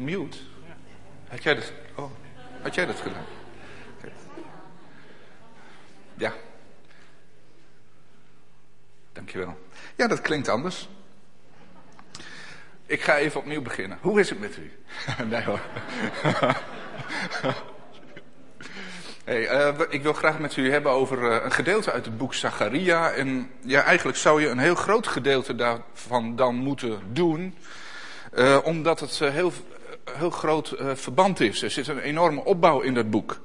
Mute? Had jij dat, oh, had jij dat gedaan? Ja. Dankjewel. Ja, dat klinkt anders. Ik ga even opnieuw beginnen. Hoe is het met u? nee hoor. hey, uh, ik wil graag met u hebben over uh, een gedeelte uit het boek Zacharia. En ja, eigenlijk zou je een heel groot gedeelte daarvan dan moeten doen. Uh, omdat het heel, heel groot verband is. Er zit een enorme opbouw in dat boek.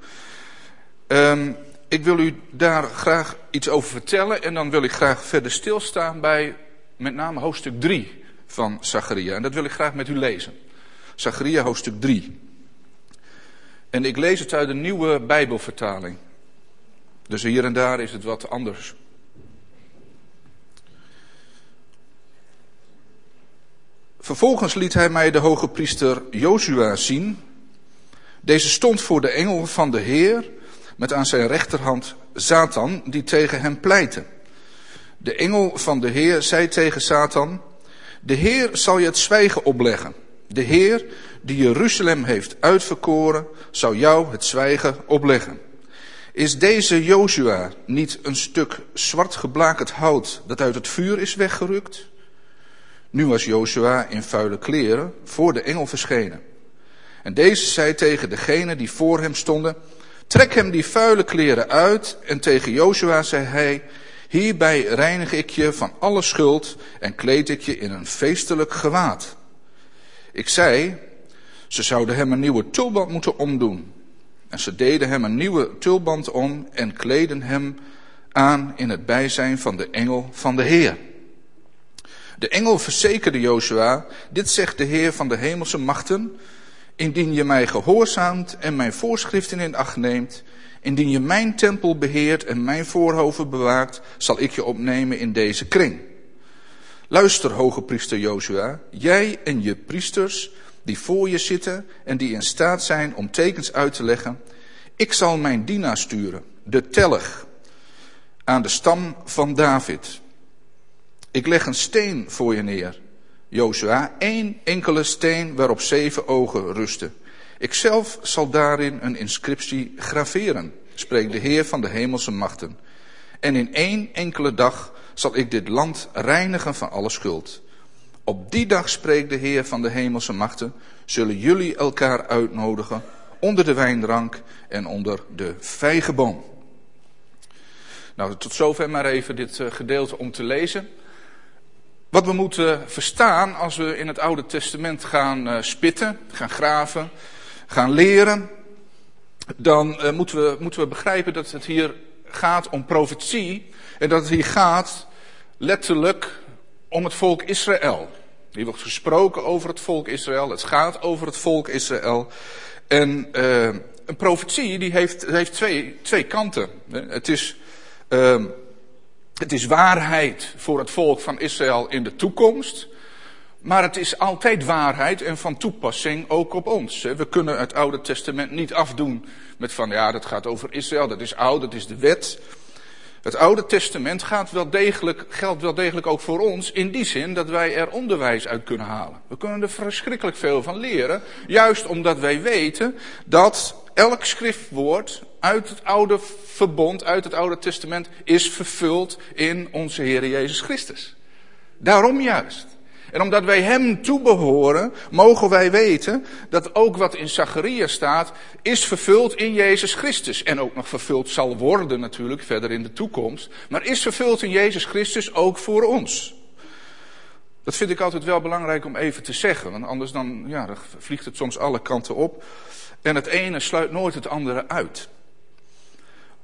Um, ik wil u daar graag iets over vertellen. En dan wil ik graag verder stilstaan bij met name hoofdstuk 3 van Zacharia. En dat wil ik graag met u lezen. Zacharia hoofdstuk 3. En ik lees het uit de nieuwe Bijbelvertaling. Dus hier en daar is het wat anders. Vervolgens liet hij mij de hoge priester Jozua zien. Deze stond voor de engel van de Heer met aan zijn rechterhand Satan die tegen hem pleitte. De engel van de Heer zei tegen Satan, de Heer zal je het zwijgen opleggen. De Heer die Jeruzalem heeft uitverkoren, zal jou het zwijgen opleggen. Is deze Joshua niet een stuk zwart geblakerd hout dat uit het vuur is weggerukt? Nu was Joshua in vuile kleren voor de engel verschenen. En deze zei tegen degene die voor hem stonden, trek hem die vuile kleren uit en tegen Joshua zei hij, Hierbij reinig ik je van alle schuld en kleed ik je in een feestelijk gewaad. Ik zei, ze zouden hem een nieuwe tulband moeten omdoen. En ze deden hem een nieuwe tulband om en kleden hem aan in het bijzijn van de engel van de Heer. De engel verzekerde Joshua, dit zegt de Heer van de hemelse machten, indien je mij gehoorzaamt en mijn voorschriften in acht neemt, Indien je mijn tempel beheert en mijn voorhoven bewaakt, zal ik je opnemen in deze kring. Luister, hoge priester Jozua, jij en je priesters die voor je zitten en die in staat zijn om tekens uit te leggen. Ik zal mijn dienaar sturen, de tellig, aan de stam van David. Ik leg een steen voor je neer, Jozua, één enkele steen waarop zeven ogen rusten. Ikzelf zal daarin een inscriptie graveren, spreekt de Heer van de hemelse machten. En in één enkele dag zal ik dit land reinigen van alle schuld. Op die dag, spreekt de Heer van de hemelse machten, zullen jullie elkaar uitnodigen onder de wijnrank en onder de vijgenboom. Nou, tot zover maar even dit eh, gedeelte om te lezen. Wat we moeten verstaan als we in het Oude Testament gaan uh, spitten, gaan graven, gaan leren, dan uh, moeten, we, moeten we begrijpen dat het hier gaat om profetie. En dat het hier gaat letterlijk om het volk Israël. Hier wordt gesproken over het volk Israël. Het gaat over het volk Israël. En uh, een profetie die heeft, heeft twee, twee kanten. Het is, uh, het is waarheid voor het volk van Israël in de toekomst. Maar het is altijd waarheid en van toepassing ook op ons. We kunnen het Oude Testament niet afdoen met van ja, dat gaat over Israël, dat is oud, dat is de wet. Het Oude Testament gaat wel degelijk, geldt wel degelijk ook voor ons in die zin dat wij er onderwijs uit kunnen halen. We kunnen er verschrikkelijk veel van leren, juist omdat wij weten dat elk schriftwoord uit het Oude Verbond, uit het Oude Testament, is vervuld in onze Heer Jezus Christus. Daarom juist. En omdat wij hem toebehoren, mogen wij weten dat ook wat in Zachariah staat, is vervuld in Jezus Christus. En ook nog vervuld zal worden natuurlijk verder in de toekomst. Maar is vervuld in Jezus Christus ook voor ons. Dat vind ik altijd wel belangrijk om even te zeggen. Want anders dan, ja, dan vliegt het soms alle kanten op. En het ene sluit nooit het andere uit.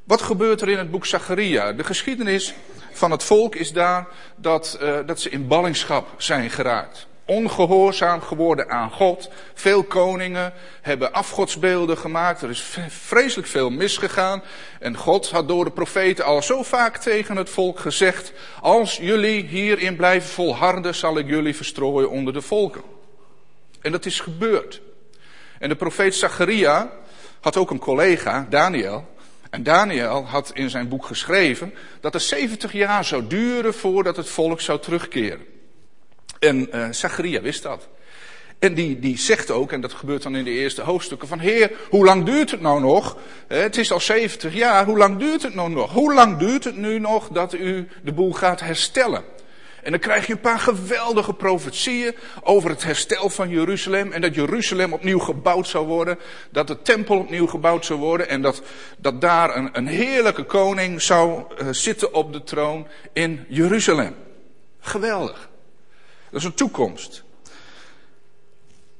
Wat gebeurt er in het boek Zacharia? De geschiedenis van het volk is daar dat, uh, dat ze in ballingschap zijn geraakt. Ongehoorzaam geworden aan God. Veel koningen hebben afgodsbeelden gemaakt. Er is vreselijk veel misgegaan. En God had door de profeten al zo vaak tegen het volk gezegd: Als jullie hierin blijven volharden, zal ik jullie verstrooien onder de volken. En dat is gebeurd. En de profeet Zacharia had ook een collega, Daniel. En Daniel had in zijn boek geschreven dat het 70 jaar zou duren voordat het volk zou terugkeren. En uh, Zacharia wist dat. En die, die zegt ook, en dat gebeurt dan in de eerste hoofdstukken, van Heer, hoe lang duurt het nou nog? Het is al 70 jaar, hoe lang duurt het nou nog? Hoe lang duurt het nu nog dat u de boel gaat herstellen? En dan krijg je een paar geweldige profetieën over het herstel van Jeruzalem. En dat Jeruzalem opnieuw gebouwd zou worden. Dat de tempel opnieuw gebouwd zou worden. En dat, dat daar een, een heerlijke koning zou uh, zitten op de troon in Jeruzalem. Geweldig. Dat is een toekomst.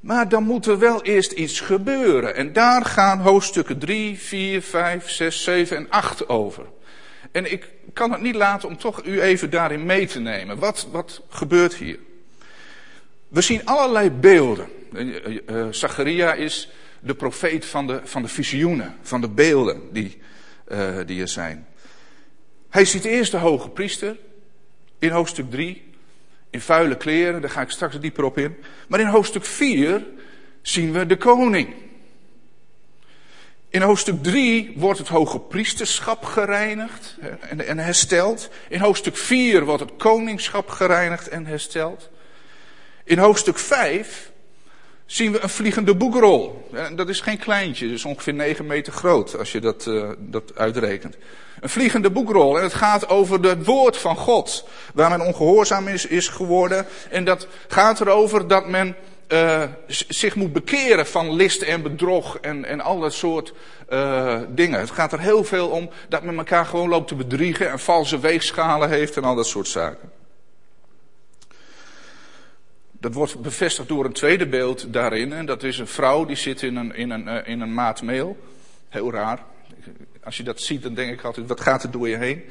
Maar dan moet er wel eerst iets gebeuren. En daar gaan hoofdstukken 3, 4, 5, 6, 7 en 8 over. En ik kan het niet laten om toch u even daarin mee te nemen. Wat, wat gebeurt hier? We zien allerlei beelden. Uh, Zacharia is de profeet van de, van de visioenen, van de beelden die, die er zijn. Hij ziet eerst de hoge priester in hoofdstuk 3 in vuile kleren, daar ga ik straks dieper op in. Maar in hoofdstuk 4 zien we de koning. In hoofdstuk 3 wordt het hoge priesterschap gereinigd en, hersteld. In hoofdstuk 4 wordt het koningschap gereinigd en hersteld. In hoofdstuk 5 zien we een vliegende boekrol. Dat is geen kleintje, dat is ongeveer 9 meter groot als je dat, uh, dat uitrekent. Een vliegende boekrol en het gaat over het woord van God, waar men ongehoorzaam is, is geworden. En dat gaat erover dat men uh, zich moet bekeren van list en bedrog en, en al dat soort uh, dingen. Het gaat er heel veel om dat men elkaar gewoon loopt te bedriegen en valse weegschalen heeft en al dat soort zaken. Dat wordt bevestigd door een tweede beeld daarin. En dat is een vrouw die zit in een, in een, uh, in een maat meel. Heel raar. Als je dat ziet, dan denk ik altijd, wat gaat er door je heen?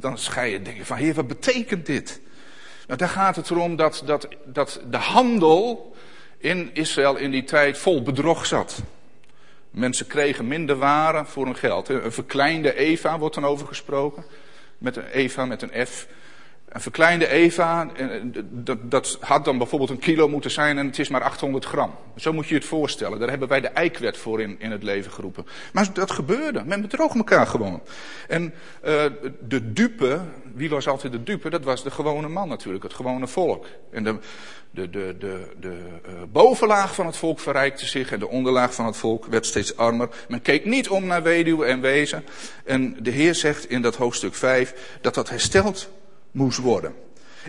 Dan ga je denken van, heer, wat betekent dit? Nou, daar gaat het erom dat, dat, dat de handel in Israël in die tijd vol bedrog zat. Mensen kregen minder waren voor hun geld. Een verkleinde Eva wordt dan over gesproken. Met een Eva met een F. Een verkleinde Eva, dat, dat, had dan bijvoorbeeld een kilo moeten zijn en het is maar 800 gram. Zo moet je het voorstellen. Daar hebben wij de eikwet voor in, in het leven geroepen. Maar dat gebeurde. Men bedroog elkaar gewoon. En uh, de dupe, wie was altijd de dupe? Dat was de gewone man natuurlijk, het gewone volk. En de, de, de, de, de uh, bovenlaag van het volk verrijkte zich en de onderlaag van het volk werd steeds armer. Men keek niet om naar weduwe en wezen. En de Heer zegt in dat hoofdstuk 5 dat dat hersteld moest worden.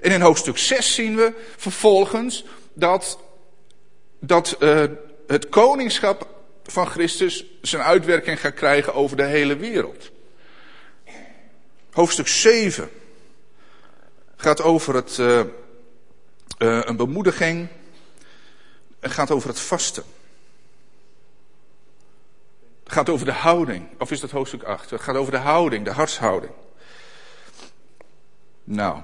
En in hoofdstuk 6 zien we vervolgens dat, dat uh, het koningschap van Christus zijn uitwerking gaat krijgen over de hele wereld. Hoofdstuk 7 gaat over het, uh, uh, een bemoediging. Het gaat over het vasten. Het gaat over de houding. Of is dat hoofdstuk 8? Het gaat over de houding, de hartshouding. Nou,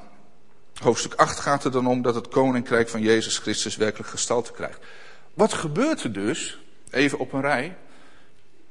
hoofdstuk 8 gaat er dan om dat het koninkrijk van Jezus Christus werkelijk gestalte krijgt. Wat gebeurt er dus? Even op een rij.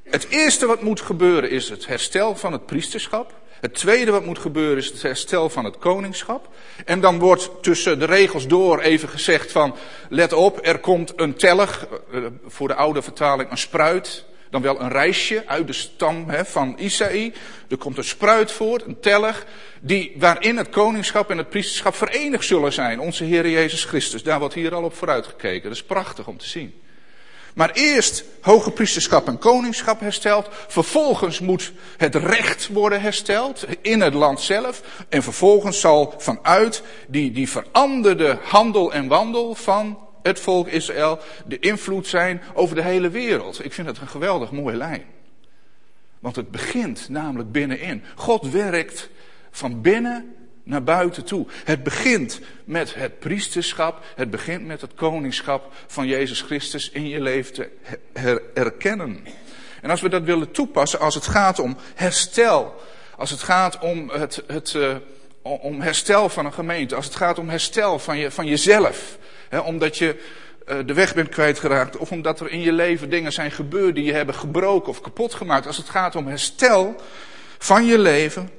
Het eerste wat moet gebeuren is het herstel van het priesterschap. Het tweede wat moet gebeuren is het herstel van het koningschap. En dan wordt tussen de regels door even gezegd van, let op, er komt een tellig, eh, voor de oude vertaling een spruit dan wel een reisje uit de stam hè, van Isaï. Er komt een spruit voort, een teller, die, waarin het koningschap en het priesterschap verenigd zullen zijn. Onze Heer Jezus Christus. Daar wordt hier al op vooruitgekeken. Dat is prachtig om te zien. Maar eerst hoge priesterschap en koningschap hersteld. Vervolgens moet het recht worden hersteld in het land zelf. En vervolgens zal vanuit die, die veranderde handel en wandel van het volk Israël de invloed zijn over de hele wereld. Ik vind het een geweldig mooie lijn. Want het begint namelijk binnenin. God werkt van binnen naar buiten toe. Het begint met het priesterschap. Het begint met het koningschap van Jezus Christus in je leven te herkennen. En als we dat willen toepassen als het gaat om herstel. Als het gaat om het, het uh, om herstel van een gemeente. Als het gaat om herstel van, je, van jezelf omdat je uh, de weg bent kwijtgeraakt. Of omdat er in je leven dingen zijn gebeurd die je hebben gebroken of kapot gemaakt. Als het gaat om herstel van je leven.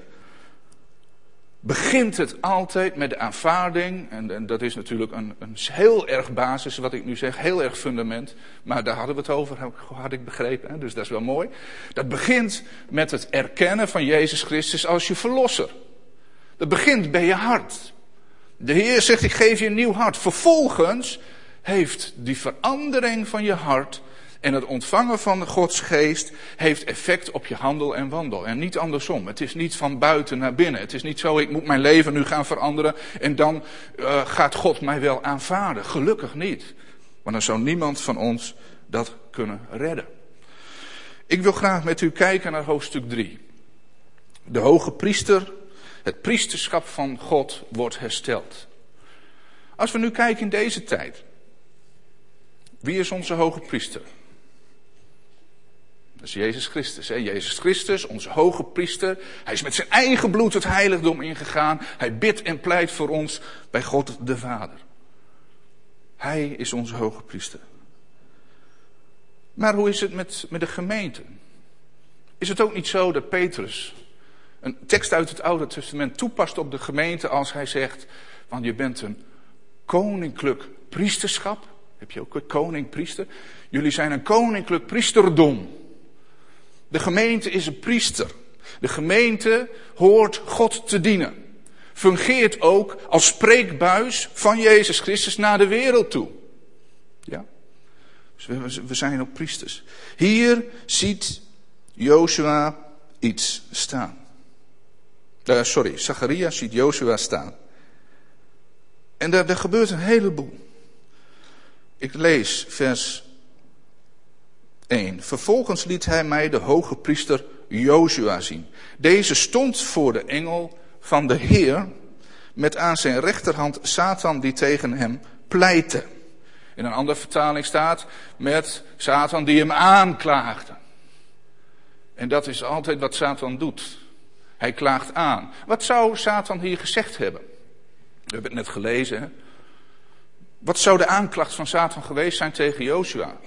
Begint het altijd met de aanvaarding. En, en dat is natuurlijk een, een, heel erg basis wat ik nu zeg. Heel erg fundament. Maar daar hadden we het over, had ik begrepen. Hè? Dus dat is wel mooi. Dat begint met het erkennen van Jezus Christus als je verlosser. Dat begint bij je hart. De Heer zegt, ik geef je een nieuw hart. Vervolgens heeft die verandering van je hart en het ontvangen van Gods geest heeft effect op je handel en wandel. En niet andersom. Het is niet van buiten naar binnen. Het is niet zo, ik moet mijn leven nu gaan veranderen en dan uh, gaat God mij wel aanvaarden. Gelukkig niet. Want dan zou niemand van ons dat kunnen redden. Ik wil graag met u kijken naar hoofdstuk 3. De hoge priester, het priesterschap van God wordt hersteld. Als we nu kijken in deze tijd. Wie is onze hoge priester? Dat is Jezus Christus. Hè? Jezus Christus, onze hoge priester. Hij is met zijn eigen bloed het heiligdom ingegaan. Hij bidt en pleit voor ons bij God de Vader. Hij is onze hoge priester. Maar hoe is het met, met de gemeente? Is het ook niet zo dat Petrus een tekst uit het Oude Testament toepast op de gemeente als hij zegt, want je bent een koninklijk priesterschap. Heb je ook koning, priester? Jullie zijn een koninklijk priesterdom. De gemeente is een priester. De gemeente hoort God te dienen. Fungeert ook als spreekbuis van Jezus Christus naar de wereld toe. Ja? Dus we zijn ook priesters. Hier ziet Joshua iets staan. Uh, sorry, Zacharias ziet Joshua staan. En er gebeurt een heleboel. Ik lees vers 1. Vervolgens liet hij mij de hoge priester Joshua zien. Deze stond voor de engel van de Heer met aan zijn rechterhand Satan die tegen hem pleitte. In een andere vertaling staat met Satan die hem aanklaagde. En dat is altijd wat Satan doet. Hij klaagt aan. Wat zou Satan hier gezegd hebben? We hebben het net gelezen. Wat zou de aanklacht van Satan geweest zijn tegen Joshua?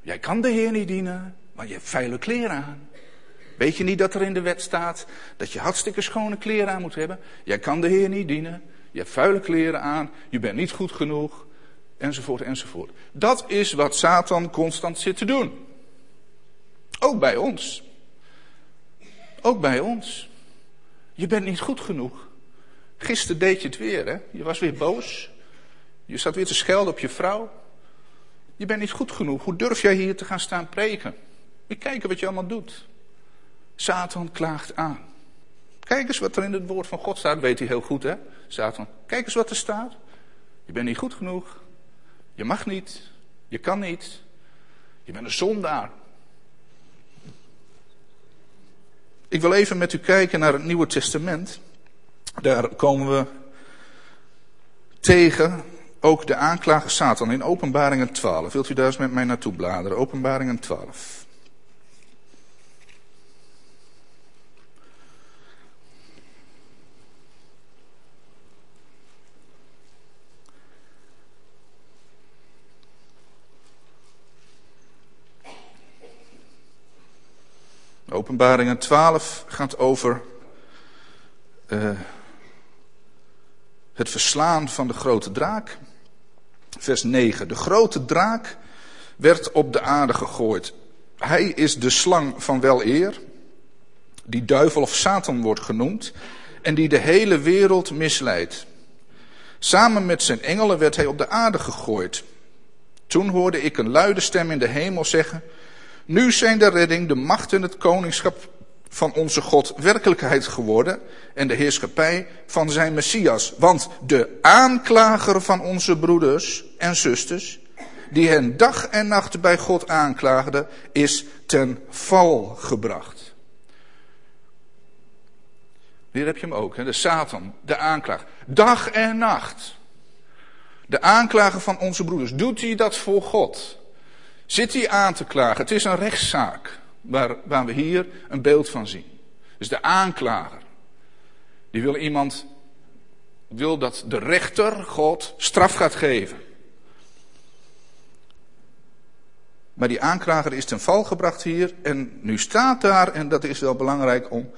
Jij kan de Heer niet dienen, maar je hebt vuile kleren aan. Weet je niet dat er in de wet staat dat je hartstikke schone kleren aan moet hebben? Jij kan de Heer niet dienen, je hebt vuile kleren aan, je bent niet goed genoeg, enzovoort, enzovoort. Dat is wat Satan constant zit te doen. Ook bij ons. Ook bij ons. Je bent niet goed genoeg. Gisteren deed je het weer, hè? Je was weer boos. Je zat weer te schelden op je vrouw. Je bent niet goed genoeg. Hoe durf jij hier te gaan staan preken? We kijken wat je allemaal doet. Satan klaagt aan. Kijk eens wat er in het woord van God staat. Weet hij heel goed, hè? Satan. Kijk eens wat er staat. Je bent niet goed genoeg. Je mag niet. Je kan niet. Je bent een zondaar. Ik wil even met u kijken naar het Nieuwe Testament. Daar komen we tegen ook de aanklager Satan in Openbaringen 12. Wilt u daar eens met mij naartoe bladeren? Openbaringen 12. Openbaringen 12 gaat over uh, het verslaan van de grote draak. Vers 9. De grote draak werd op de aarde gegooid. Hij is de slang van wel eer, die duivel of Satan wordt genoemd, en die de hele wereld misleidt. Samen met zijn engelen werd hij op de aarde gegooid. Toen hoorde ik een luide stem in de hemel zeggen: Nu zijn de redding, de macht en het koningschap van onze God werkelijkheid geworden en de heerschappij van zijn Messias. Want de aanklager van onze broeders en zusters, die hen dag en nacht bij God aanklaagde, is ten val gebracht. Hier heb je hem ook, hè? de Satan, de aanklager. Dag en nacht. De aanklager van onze broeders. Doet hij dat voor God? Zit hij aan te klagen? Het is een rechtszaak waar, waar we hier een beeld van zien. Dus de aanklager. Die wil iemand, wil dat de rechter, God, straf gaat geven. Maar die aanklager is ten val gebracht hier. En nu staat daar, en dat is wel belangrijk om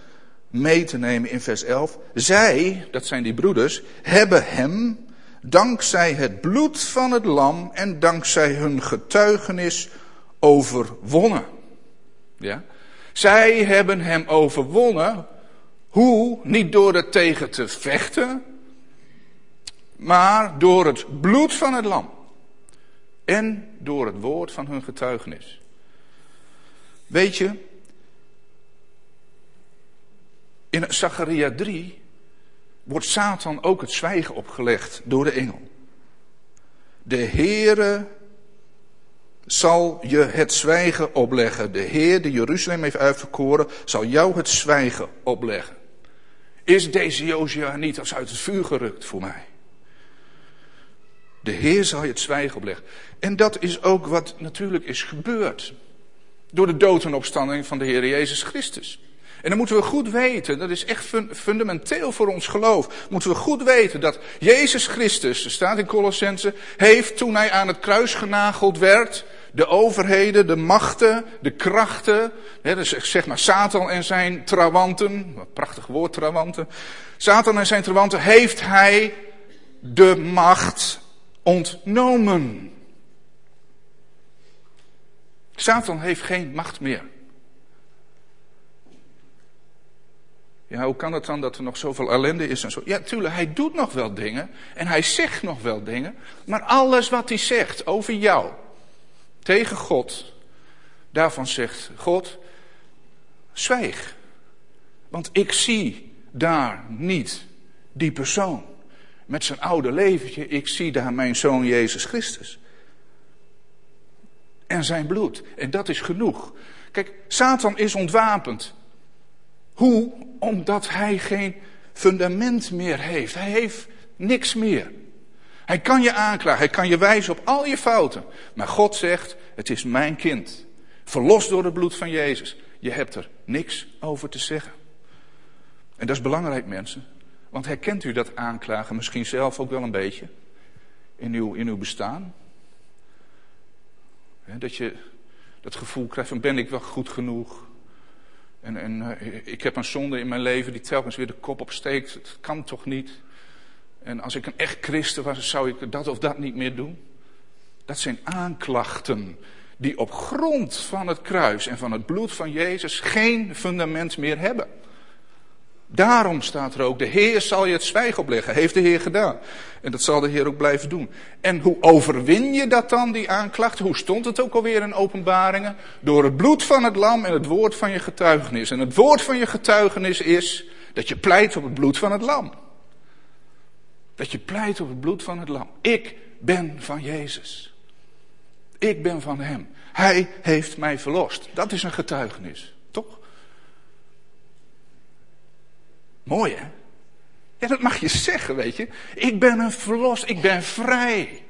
mee te nemen in vers 11. Zij, dat zijn die broeders, hebben hem, dankzij het bloed van het lam en dankzij hun getuigenis, overwonnen. Ja? Zij hebben hem overwonnen. Hoe? Niet door er tegen te vechten. maar door het bloed van het lam. En door het woord van hun getuigenis. Weet je, in Zacharia 3 wordt Satan ook het zwijgen opgelegd door de engel. De Heere zal je het zwijgen opleggen. De Heer die Jeruzalem heeft uitverkoren, zal jou het zwijgen opleggen. Is deze Josia niet als uit het vuur gerukt voor mij? De Heer zal je het zwijgen opleggen. En dat is ook wat natuurlijk is gebeurd. Door de dood en opstanding van de Heer Jezus Christus. En dan moeten we goed weten, dat is echt fundamenteel voor ons geloof, moeten we goed weten dat Jezus Christus, er staat in Colossense, heeft toen hij aan het kruis genageld werd, de overheden, de machten, de krachten, hè, dus zeg maar Satan en zijn trawanten, prachtig woord trawanten, Satan en zijn trawanten heeft hij de macht ontnomen. Satan heeft geen macht meer. Ja, hoe kan het dan dat er nog zoveel ellende is en zo? Ja, tuurlijk, hij doet nog wel dingen en hij zegt nog wel dingen, maar alles wat hij zegt over jou, tegen God, daarvan zegt God, zwijg. Want ik zie daar niet die persoon met zijn oude leventje, ik zie daar mijn zoon Jezus Christus. En zijn bloed. En dat is genoeg. Kijk, Satan is ontwapend. Hoe? Omdat hij geen fundament meer heeft. Hij heeft niks meer. Hij kan je aanklagen, hij kan je wijzen op al je fouten. Maar God zegt, het is mijn kind. Verlost door het bloed van Jezus. Je hebt er niks over te zeggen. En dat is belangrijk mensen. Want herkent u dat aanklagen misschien zelf ook wel een beetje? In uw, in uw bestaan? Dat je dat gevoel krijgt van ben ik wel goed genoeg? En, en eh, ik heb een zonde in mijn leven die telkens weer de kop opsteekt. Het kan toch niet? En als ik een echt christen was, zou ik dat of dat niet meer doen? Dat zijn aanklachten die op grond van het kruis en van het bloed van Jezus geen fundament meer hebben. Daarom staat er ook, de Heer zal je het zwijgen opleggen. Heeft de Heer gedaan. En dat zal de Heer ook blijven doen. En hoe overwin je dat dan, die aanklacht? Hoe stond het ook alweer in openbaringen? Door het bloed van het lam en het woord van je getuigenis. En het woord van je getuigenis is dat je pleit op het bloed van het lam. Dat je pleit op het bloed van het lam. Ik ben van Jezus. Ik ben van Hem. Hij heeft mij verlost. Dat is een getuigenis, toch? Mooi hè? Ja, dat mag je zeggen, weet je. Ik ben een verlost, ik ben vrij.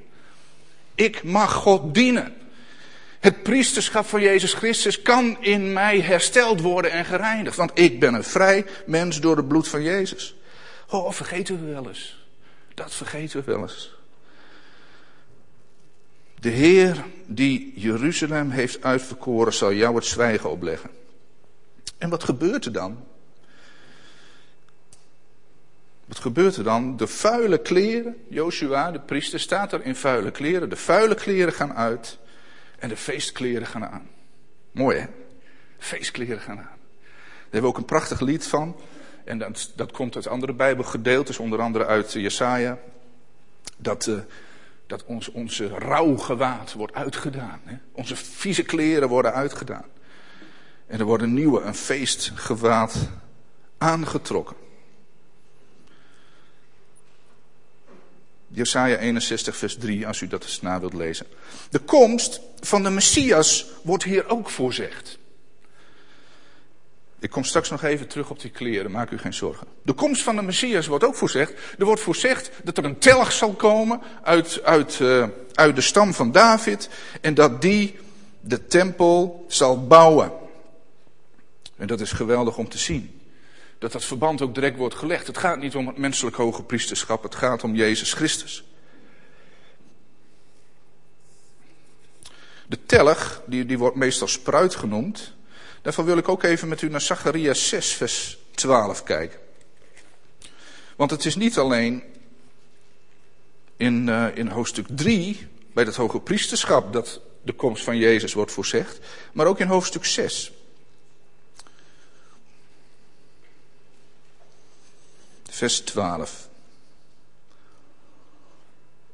Ik mag God dienen. Het priesterschap van Jezus Christus kan in mij hersteld worden en gereinigd. Want ik ben een vrij mens door het bloed van Jezus. Oh, vergeten we wel eens. Dat vergeten we wel eens. De Heer die Jeruzalem heeft uitverkoren zal jou het zwijgen opleggen. En wat gebeurt er dan? Wat gebeurt er dan? De vuile kleren, Joshua, de priester, staat er in vuile kleren. De vuile kleren gaan uit en de feestkleren gaan aan. Mooi hè? Feestkleren gaan aan. Daar hebben we ook een prachtig lied van. En dat, dat komt uit andere Bijbelgedeeltes, onder andere uit Jesaja. Dat, uh, dat ons, onze rouwgewaad wordt uitgedaan. Hè? Onze vieze kleren worden uitgedaan. En er wordt een nieuwe, een feestgewaad aangetrokken. Jesaja 61, vers 3, als u dat eens na wilt lezen. De komst van de Messias wordt hier ook voorzegd. Ik kom straks nog even terug op die kleren, maak u geen zorgen. De komst van de Messias wordt ook voorzegd. Er wordt voorzegd dat er een telg zal komen uit, uit, uh, uit de stam van David. En dat die de tempel zal bouwen. En dat is geweldig om te zien dat dat verband ook direct wordt gelegd. Het gaat niet om het menselijk hoge priesterschap, het gaat om Jezus Christus. De telg, die, die wordt meestal spruit genoemd. Daarvan wil ik ook even met u naar Zachariah 6, vers 12 kijken. Want het is niet alleen in, uh, in hoofdstuk 3, bij het hoge priesterschap, dat de komst van Jezus wordt voorzegd, maar ook in hoofdstuk 6. Vers 12.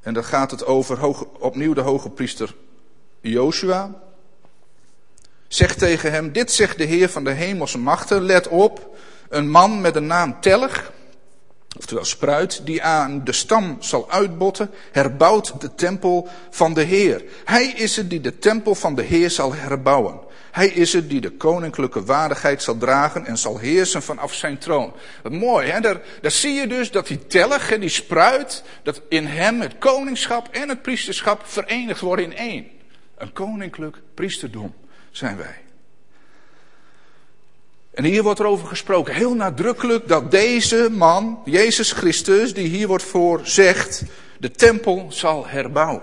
En dan gaat het over opnieuw de hoge priester Joshua. Zegt tegen hem, dit zegt de Heer van de hemelse machten, let op, een man met de naam Tellig, oftewel spruit, die aan de stam zal uitbotten, herbouwt de tempel van de Heer. Hij is het die de tempel van de Heer zal herbouwen. Hij is het die de koninklijke waardigheid zal dragen en zal heersen vanaf zijn troon. Wat mooi, hè? Daar, daar zie je dus dat die tellig, die spruit, dat in hem het koningschap en het priesterschap verenigd worden in één. Een koninklijk priesterdom zijn wij. En hier wordt er over gesproken, heel nadrukkelijk, dat deze man, Jezus Christus, die hier wordt voor zegt, de tempel zal herbouwen.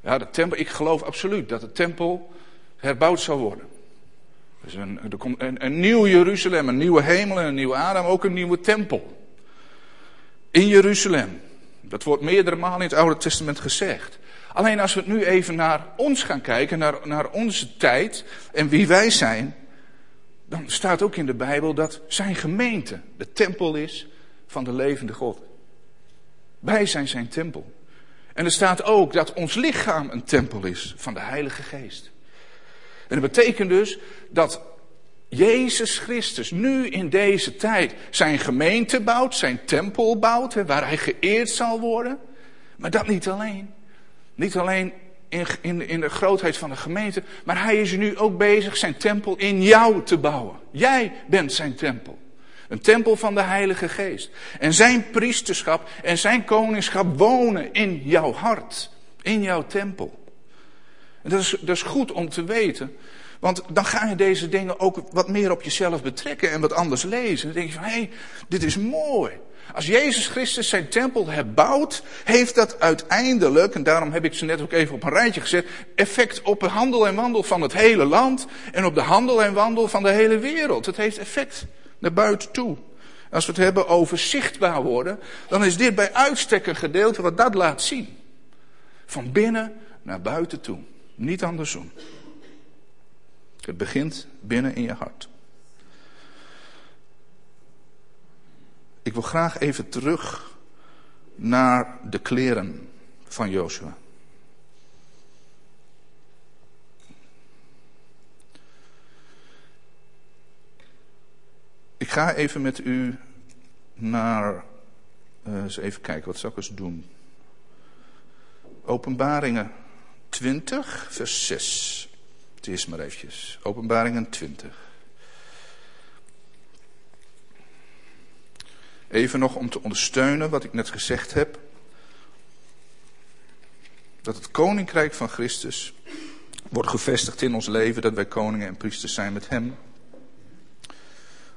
Ja, de tempel, ik geloof absoluut dat de tempel herbouwd zal worden. Dus een, er komt een, een nieuw Jeruzalem, een nieuwe hemel en een nieuwe Adam, ook een nieuwe tempel. In Jeruzalem. Dat wordt meerdere malen in het Oude Testament gezegd. Alleen als we nu even naar ons gaan kijken, naar, naar onze tijd en wie wij zijn, dan staat ook in de Bijbel dat zijn gemeente de tempel is van de levende God. Wij zijn zijn tempel. En er staat ook dat ons lichaam een tempel is van de Heilige Geest. En dat betekent dus dat Jezus Christus nu in deze tijd zijn gemeente bouwt, zijn tempel bouwt, waar hij geëerd zal worden. Maar dat niet alleen. Niet alleen in, in, in de grootheid van de gemeente, maar hij is nu ook bezig zijn tempel in jou te bouwen. Jij bent zijn tempel. Een tempel van de Heilige Geest. En zijn priesterschap en zijn koningschap wonen in jouw hart, in jouw tempel. En dat is, goed om te weten. Want dan ga je deze dingen ook wat meer op jezelf betrekken en wat anders lezen. Dan denk je van, hé, hey, dit is mooi. Als Jezus Christus zijn tempel herbouwt, heeft dat uiteindelijk, en daarom heb ik ze net ook even op een rijtje gezet, effect op de handel en wandel van het hele land en op de handel en wandel van de hele wereld. Het heeft effect naar buiten toe. Als we het hebben over zichtbaar worden, dan is dit bij uitstek een gedeelte wat dat laat zien. Van binnen naar buiten toe. Niet andersom. Het begint binnen in je hart. Ik wil graag even terug naar de kleren van Joshua. Ik ga even met u naar. Uh, eens even kijken, wat zal ik eens doen? Openbaringen 20, vers 6. Het is maar eventjes. Openbaringen 20. Even nog om te ondersteunen wat ik net gezegd heb. Dat het koninkrijk van Christus wordt gevestigd in ons leven, dat wij koningen en priesters zijn met Hem.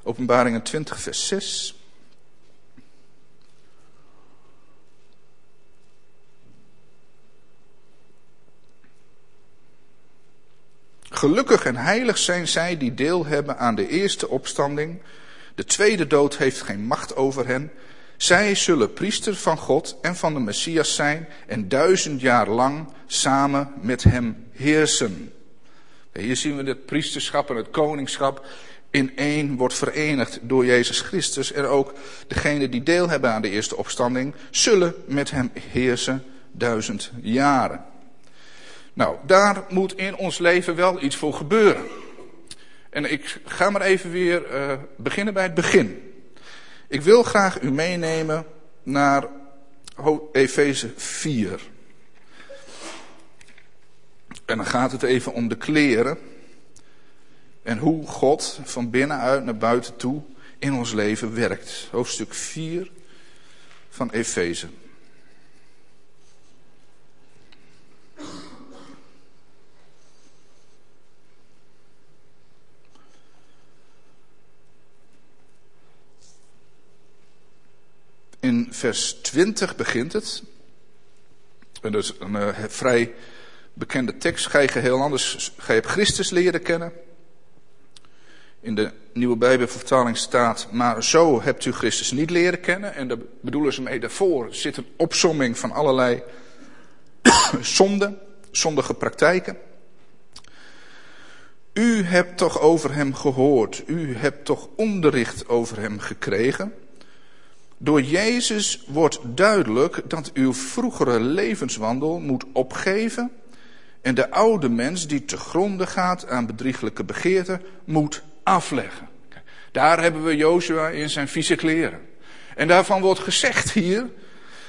Openbaringen 20, vers 6. Gelukkig en heilig zijn zij die deel hebben aan de eerste opstanding. De tweede dood heeft geen macht over hen. Zij zullen priester van God en van de Messias zijn en duizend jaar lang samen met hem heersen. Hier zien we het priesterschap en het koningschap in één wordt verenigd door Jezus Christus. En ook degenen die deel hebben aan de eerste opstanding zullen met hem heersen duizend jaren. Nou, daar moet in ons leven wel iets voor gebeuren. En ik ga maar even weer uh, beginnen bij het begin. Ik wil graag u meenemen naar Efeze 4. En dan gaat het even om de kleren. En hoe God van binnenuit naar buiten toe in ons leven werkt. Hoofdstuk 4 van Efeze. In vers 20 begint het. En dat is een uh, vrij bekende tekst. Ga je geheel anders. Ga je Christus leren kennen. In de nieuwe Bijbelvertaling staat. Maar zo hebt u Christus niet leren kennen. En daar bedoelen ze mee. Daarvoor zit een opsomming van allerlei zonden. Zondige praktijken. U hebt toch over hem gehoord. U hebt toch onderricht over hem gekregen Door Jezus wordt duidelijk dat uw vroegere levenswandel moet opgeven en de oude mens die te gronde gaat aan bedrieglijke begeerten moet afleggen. Daar hebben we Joshua in zijn vieze kleren. En daarvan wordt gezegd hier,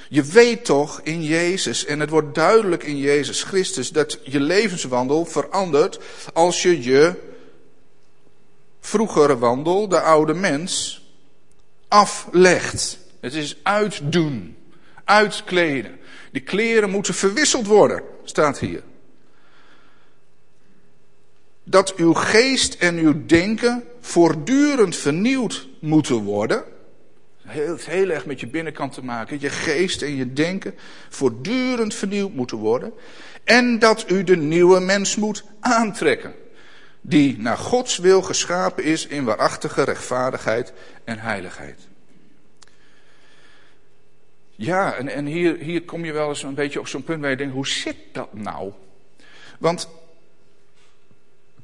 je weet toch in Jezus, en het wordt duidelijk in Jezus Christus, dat je levenswandel verandert als je je vroegere wandel, de oude mens, aflegt. Het is uitdoen, uitkleden. Die kleren moeten verwisseld worden, staat hier. Dat uw geest en uw denken voortdurend vernieuwd moeten worden. Heeft heel erg met je binnenkant te maken. Je geest en je denken voortdurend vernieuwd moeten worden. En dat u de nieuwe mens moet aantrekken. Die naar Gods wil geschapen is in waarachtige rechtvaardigheid en heiligheid. Ja, en, en hier, hier kom je wel eens een beetje op zo'n punt waar je denkt, hoe zit dat nou? Want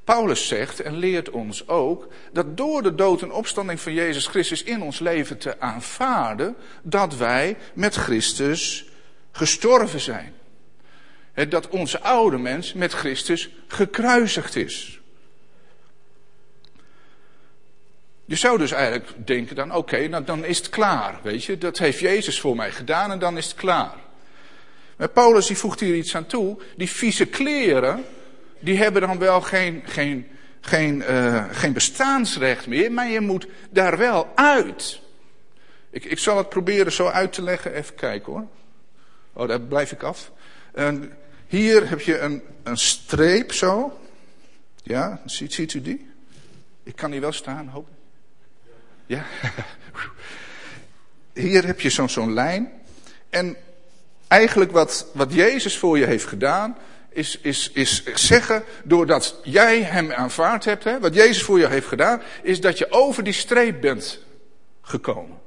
Paulus zegt en leert ons ook dat door de dood en opstanding van Jezus Christus in ons leven te aanvaarden, dat wij met Christus gestorven zijn. Dat onze oude mens met Christus gekruisigd is. Je zou dus eigenlijk denken dan, oké, nou dan is het klaar, weet je. Dat heeft Jezus voor mij gedaan en dan is het klaar. Maar Paulus die voegt hier iets aan toe. Die vieze kleren, die hebben dan wel geen, geen, geen, uh, geen bestaansrecht meer, maar je moet daar wel uit. Ik, ik zal het proberen zo uit te leggen. Even kijken hoor. Oh, daar blijf ik af. En hier heb je een, een streep zo. Ja, ziet, ziet u die? Ik kan hier wel staan, hoop Ja? Hier heb je zo'n lijn. En eigenlijk wat, wat Jezus voor je heeft gedaan, is, is, is zeggen, doordat jij hem aanvaard hebt, hè, wat Jezus voor je heeft gedaan, is dat je over die streep bent gekomen.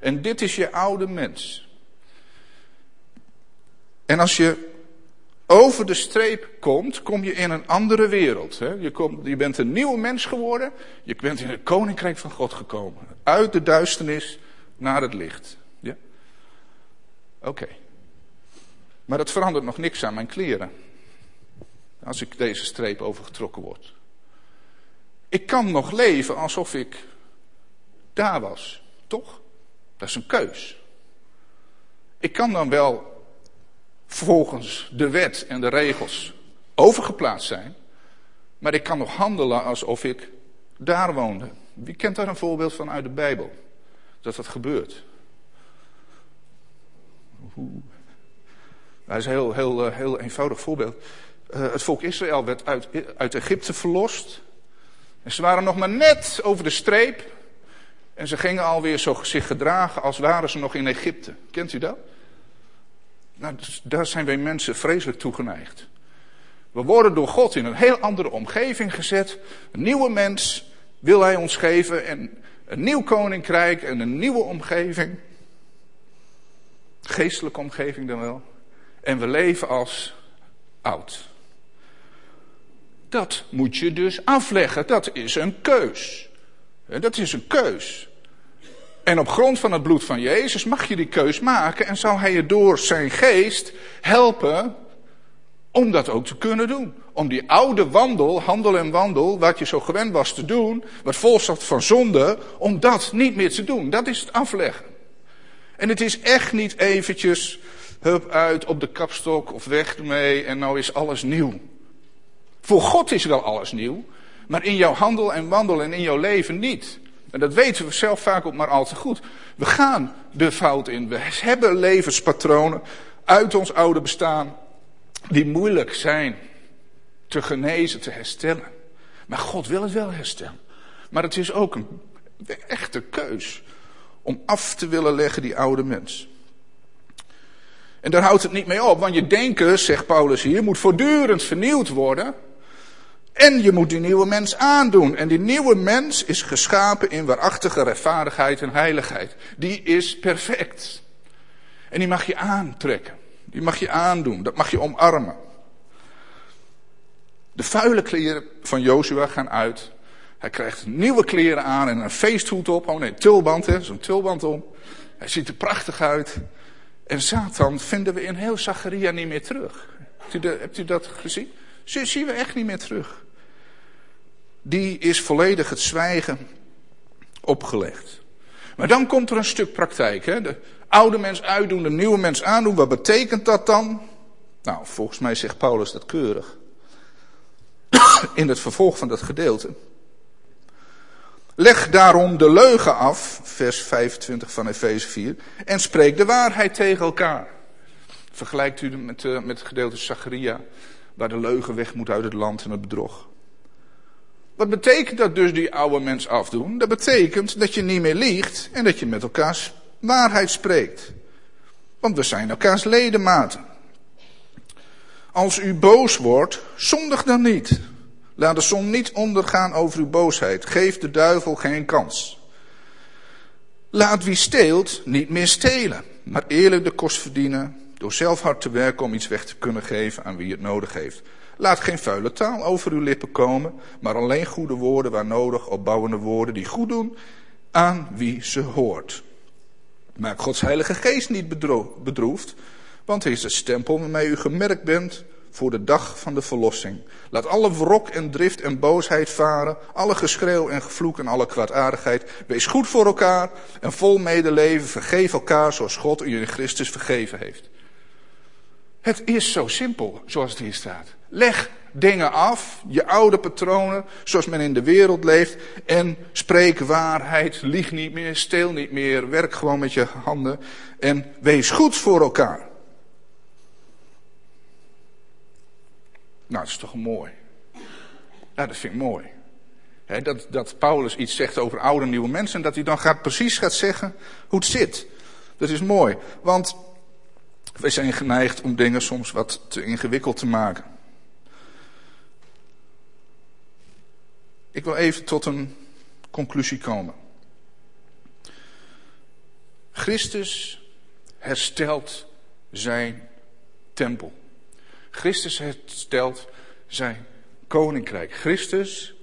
En dit is je oude mens. En als je over de streep komt, kom je in een andere wereld. Hè? Je, je bent een nieuwe mens geworden. Je bent in het koninkrijk van God gekomen. Uit de duisternis naar het licht. Ja? Oké. Maar dat verandert nog niks aan mijn kleren. Als ik deze streep overgetrokken word. Ik kan nog leven alsof ik daar was. Toch? Dat is een keus. Ik kan dan wel volgens de wet en de regels overgeplaatst zijn. Maar ik kan nog handelen alsof ik daar woonde. Wie kent daar een voorbeeld van uit de Bijbel? Dat dat gebeurt. Dat is een heel, heel, eh, heel eenvoudig voorbeeld. Uh, het volk Israël werd uit, uit Egypte verlost. En ze waren nog maar net over de streep. En ze gingen alweer zo zich gedragen als waren ze nog in Egypte. Kent u dat? Nou, dus daar zijn wij mensen vreselijk toegeneigd. We worden door God in een heel andere omgeving gezet. Een nieuwe mens wil hij ons geven. En een nieuw koninkrijk en een nieuwe omgeving. Geestelijke omgeving dan wel. En we leven als oud. Dat moet je dus afleggen. Dat is een keus. Dat is een keus. En op grond van het bloed van Jezus mag je die keus maken en zal hij je door zijn geest helpen om dat ook te kunnen doen. Om die oude wandel, handel en wandel, wat je zo gewend was te doen, wat vol zat van zonde, om dat niet meer te doen. Dat is het afleggen. En het is echt niet eventjes, hup uit op de kapstok of weg ermee en nou is alles nieuw. Voor God is wel alles nieuw, maar in jouw handel en wandel en in jouw leven niet. En dat weten we zelf vaak ook maar al te goed. We gaan de fout in. We hebben levenspatronen uit ons oude bestaan die moeilijk zijn te genezen, te herstellen. Maar God wil het wel herstellen. Maar het is ook een echte keus om af te willen leggen die oude mens. En daar houdt het niet mee op, want je denken, zegt Paulus hier, moet voortdurend vernieuwd worden. En je moet die nieuwe mens aandoen. En die nieuwe mens is geschapen in waarachtige rechtvaardigheid en heiligheid. Die is perfect. En die mag je aantrekken. Die mag je aandoen. Dat mag je omarmen. De vuile kleren van Jozua gaan uit. Hij krijgt nieuwe kleren aan en een feesthoed op. Oh nee, tulband, hè, zo'n tulband om. Hij ziet er prachtig uit. En Satan vinden we in heel Zacharia niet meer terug. Hebt u, de, hebt u dat gezien? Zie, zien we echt niet meer terug. Die is volledig het zwijgen opgelegd. Maar dan komt er een stuk praktijk. Hè? De oude mens uitdoen, de nieuwe mens aandoen. Wat betekent dat dan? Nou, volgens mij zegt Paulus dat keurig. In het vervolg van dat gedeelte. Leg daarom de leugen af, vers 25 van Efeze 4, en spreek de waarheid tegen elkaar. Vergelijkt u met, uh, met het gedeelte Zacharia, waar de leugen weg moet uit het land en het bedrog. Wat betekent dat dus, die oude mens afdoen? Dat betekent dat je niet meer liegt en dat je met elkaars waarheid spreekt. Want we zijn elkaars ledematen. Als u boos wordt, zondig dan niet. Laat de zon niet ondergaan over uw boosheid. Geef de duivel geen kans. Laat wie steelt niet meer stelen, maar eerlijk de kost verdienen door zelf hard te werken om iets weg te kunnen geven aan wie het nodig heeft. Laat geen vuile taal over uw lippen komen, maar alleen goede woorden waar nodig, opbouwende woorden die goed doen aan wie ze hoort. Maak Gods Heilige Geest niet bedroefd, want hij is de stempel waarmee u gemerkt bent voor de dag van de verlossing. Laat alle wrok en drift en boosheid varen, alle geschreeuw en gevloek en alle kwaadaardigheid. Wees goed voor elkaar en vol medeleven. Vergeef elkaar zoals God u in Christus vergeven heeft. Het is zo simpel, zoals het hier staat. Leg dingen af, je oude patronen, zoals men in de wereld leeft, en spreek waarheid, lieg niet meer, steel niet meer, werk gewoon met je handen en wees goed voor elkaar. Nou, dat is toch mooi. Ja, dat vind ik mooi. dat, dat Paulus iets zegt over oude nieuwe mensen en dat hij dan gaat, precies gaat zeggen hoe het zit. Dat is mooi, want wij zijn geneigd om dingen soms wat te ingewikkeld te maken. Ik wil even tot een conclusie komen. Christus herstelt zijn tempel. Christus herstelt zijn koninkrijk. Christus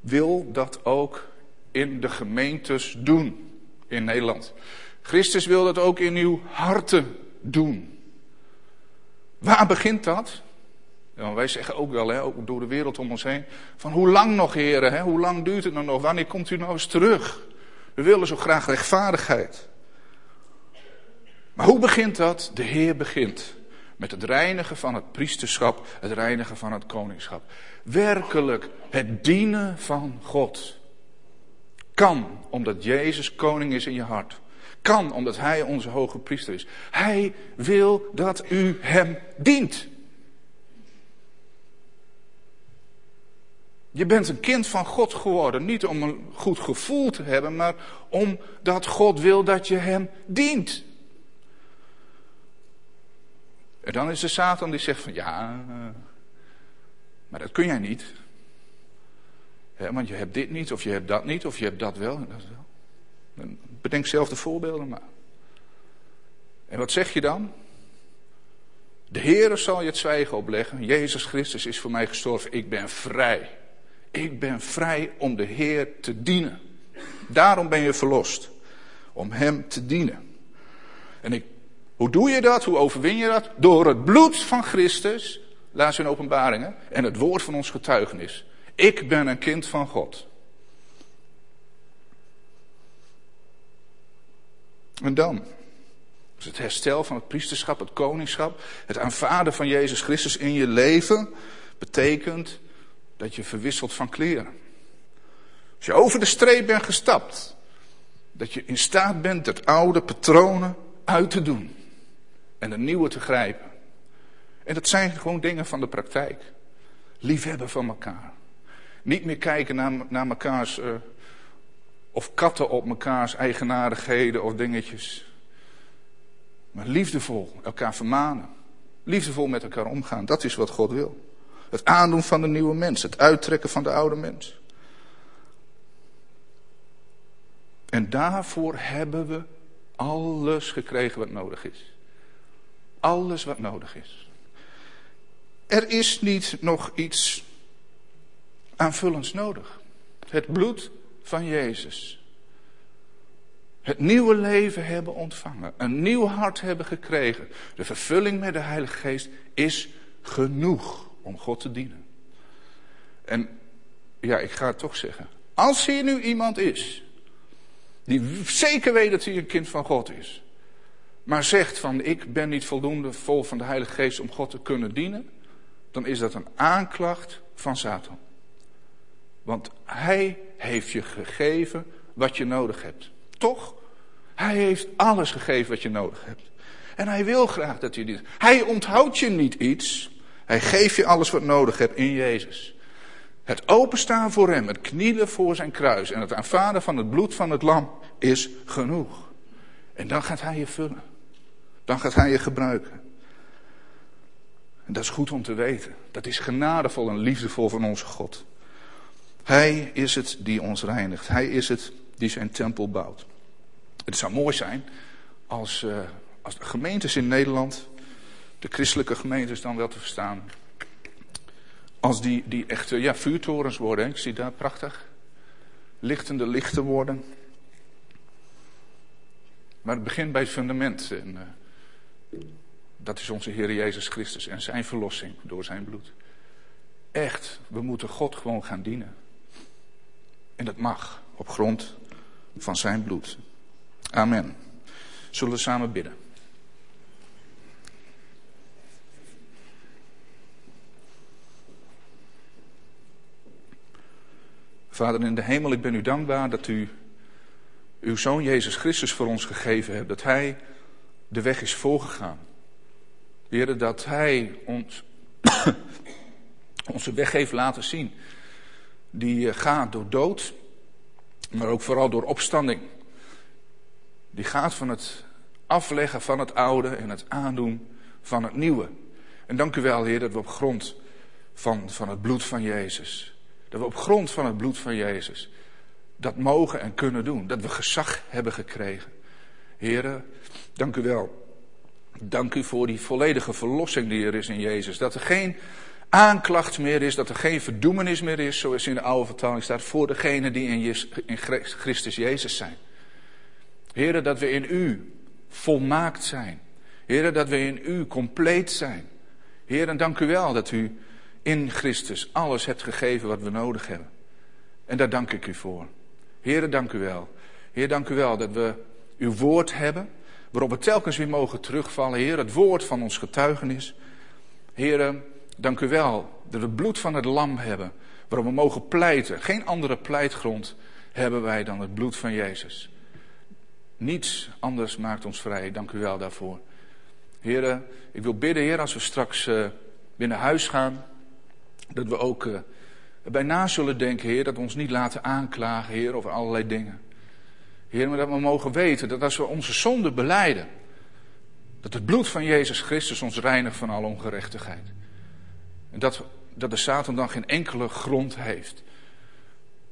wil dat ook in de gemeentes doen in Nederland. Christus wil dat ook in uw harten doen. Waar begint dat? Wij zeggen ook wel, hè, ook door de wereld om ons heen, van hoe lang nog heren, hè? hoe lang duurt het nou nog, wanneer komt u nou eens terug? We willen zo graag rechtvaardigheid. Maar hoe begint dat? De Heer begint. Met het reinigen van het priesterschap, het reinigen van het koningschap. Werkelijk het dienen van God. Kan omdat Jezus koning is in je hart. Kan omdat Hij onze hoge priester is. Hij wil dat u Hem dient. Je bent een kind van God geworden. Niet om een goed gevoel te hebben, maar omdat God wil dat je Hem dient. En dan is de Satan die zegt van ja, eh, maar dat kun jij niet. want je hebt dit niet, of je hebt dat niet, of je hebt dat wel. Dat wel. Bedenk zelf de voorbeelden maar. En wat zeg je dan? De Heere zal je het zwijgen opleggen. Jezus Christus is voor mij gestorven. Ik ben vrij. Ik ben vrij om de Heer te dienen. Daarom ben je verlost. Om Hem te dienen. En ik hoe doe je dat? Hoe overwin je dat? Door het bloed van Christus, laat ze in openbaringen, en het woord van ons getuigenis. Ik ben een kind van God. En dan is het herstel van het priesterschap, het koningschap, het aanvaarden van Jezus Christus in je leven, betekent dat je verwisselt van kleren. Als je over de streep bent gestapt, dat je in staat bent het oude patronen uit te doen en een nieuwe te grijpen. En dat zijn gewoon dingen van de praktijk. Liefhebben van elkaar. Niet meer kijken naar, naar mekaars, uh, of katten op mekaars eigenaardigheden of dingetjes. Maar liefdevol elkaar vermanen. Liefdevol met elkaar omgaan. Dat is wat God wil. Het aandoen van de nieuwe mens. Het uittrekken van de oude mens. En daarvoor hebben we alles gekregen wat nodig is. Alles wat nodig is. Er is niet nog iets aanvullends nodig. Het bloed van Jezus. het nieuwe leven hebben ontvangen, een nieuw hart hebben gekregen, de vervulling met de Heilige Geest is genoeg om God te dienen. En ja, ik ga het toch zeggen. Als hier nu iemand is, die zeker weet dat hij een kind van God is, maar zegt van ik ben niet voldoende vol van de Heilige Geest om God te kunnen dienen, dan is dat een aanklacht van Satan. Want hij heeft je gegeven wat je nodig hebt. Toch? Hij heeft alles gegeven wat je nodig hebt. En hij wil graag dat je dit. Hij onthoudt je niet iets. Hij geeft je alles wat nodig hebt in Jezus. Het openstaan voor hem, het knielen voor zijn kruis en het aanvaarden van het bloed van het lam is genoeg. En dan gaat hij je vullen. Dan gaat hij je gebruiken. En dat is goed om te weten. Dat is genadevol en liefdevol van onze God. Hij is het die ons reinigt. Hij is het die zijn tempel bouwt. Het zou mooi zijn als, uh, als gemeentes in Nederland, de christelijke gemeentes dan wel te verstaan, als die, die echte ja, vuurtorens worden. Ik zie daar prachtig. Lichtende lichten worden. Maar het begint bij het fundament. En, uh, dat is onze Heer Jezus Christus en zijn verlossing door zijn bloed. Echt, we moeten God gewoon gaan dienen. En dat mag op grond van zijn bloed. Amen. Zullen we samen bidden? Vader in de hemel, ik ben u dankbaar dat u uw zoon Jezus Christus voor ons gegeven hebt. Dat hij de weg is voorgegaan. Heer, dat hij ons onze weg heeft laten zien. Die eh, gaat door dood, maar ook vooral door opstanding. Die gaat van het afleggen van het oude en het aandoen van het nieuwe. En dank u wel, Heer, dat we op grond van, van het bloed van Jezus, dat we op grond van het bloed van Jezus dat mogen en kunnen doen. Dat we gezag hebben gekregen. Heren, dank u wel. Dank u voor die volledige verlossing die er is in Jezus. Dat er geen aanklacht meer is, dat er geen verdoemenis meer is, zoals in de oude vertaling staat, voor degenen die in, in Christus Jezus zijn. Heren, dat we in u volmaakt zijn. Heren, dat we in u compleet zijn. Heren, dank u wel dat u in Christus alles hebt gegeven wat we nodig hebben. En daar dank ik u voor. Heren, dank u wel. Heer, dank u wel dat we uw woord hebben, waarop we telkens weer mogen terugvallen. Heer, het woord van ons getuigenis. Heren, dank u wel dat we het bloed van het lam hebben, waarop we mogen pleiten. Geen andere pleitgrond hebben wij dan het bloed van Jezus. Niets anders maakt ons vrij. Dank u wel daarvoor. Heren, ik wil bidden, Heer, als we straks weer naar huis gaan, dat we ook uh, bij na zullen denken, Heer, dat we ons niet laten aanklagen, Heer, over allerlei dingen. Heer, maar dat we mogen weten dat als we onze zonde beleiden, dat het bloed van Jezus Christus ons reinigt van alle ongerechtigheid. En dat, dat de Satan dan geen enkele grond heeft.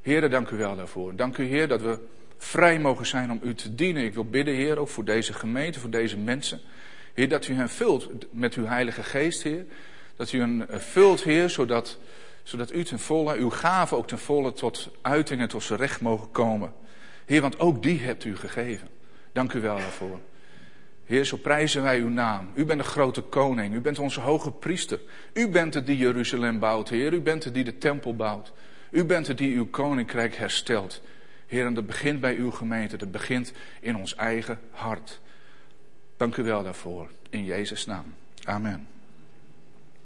Heer, dank u wel daarvoor. Dank u, Heer, dat we vrij mogen zijn om u te dienen. Ik wil bidden, Heer, ook voor deze gemeente, voor deze mensen. Heer, dat u hen vult met uw Heilige Geest, Heer. Dat u hen eh, vult, Heer, zodat, zodat u ten volle, uw gaven ook ten volle tot uiting en tot zijn recht mogen komen. Heer, want ook die hebt u gegeven. Dank u wel daarvoor. Heer, zo prijzen wij uw naam. U bent de grote koning. U bent onze hoge priester. U bent het die Jeruzalem bouwt, Heer. U bent het die de tempel bouwt. U bent het die uw koninkrijk herstelt. Heer, en dat begint bij uw gemeente. Dat begint in ons eigen hart. Dank u wel daarvoor. In Jezus' naam. Amen.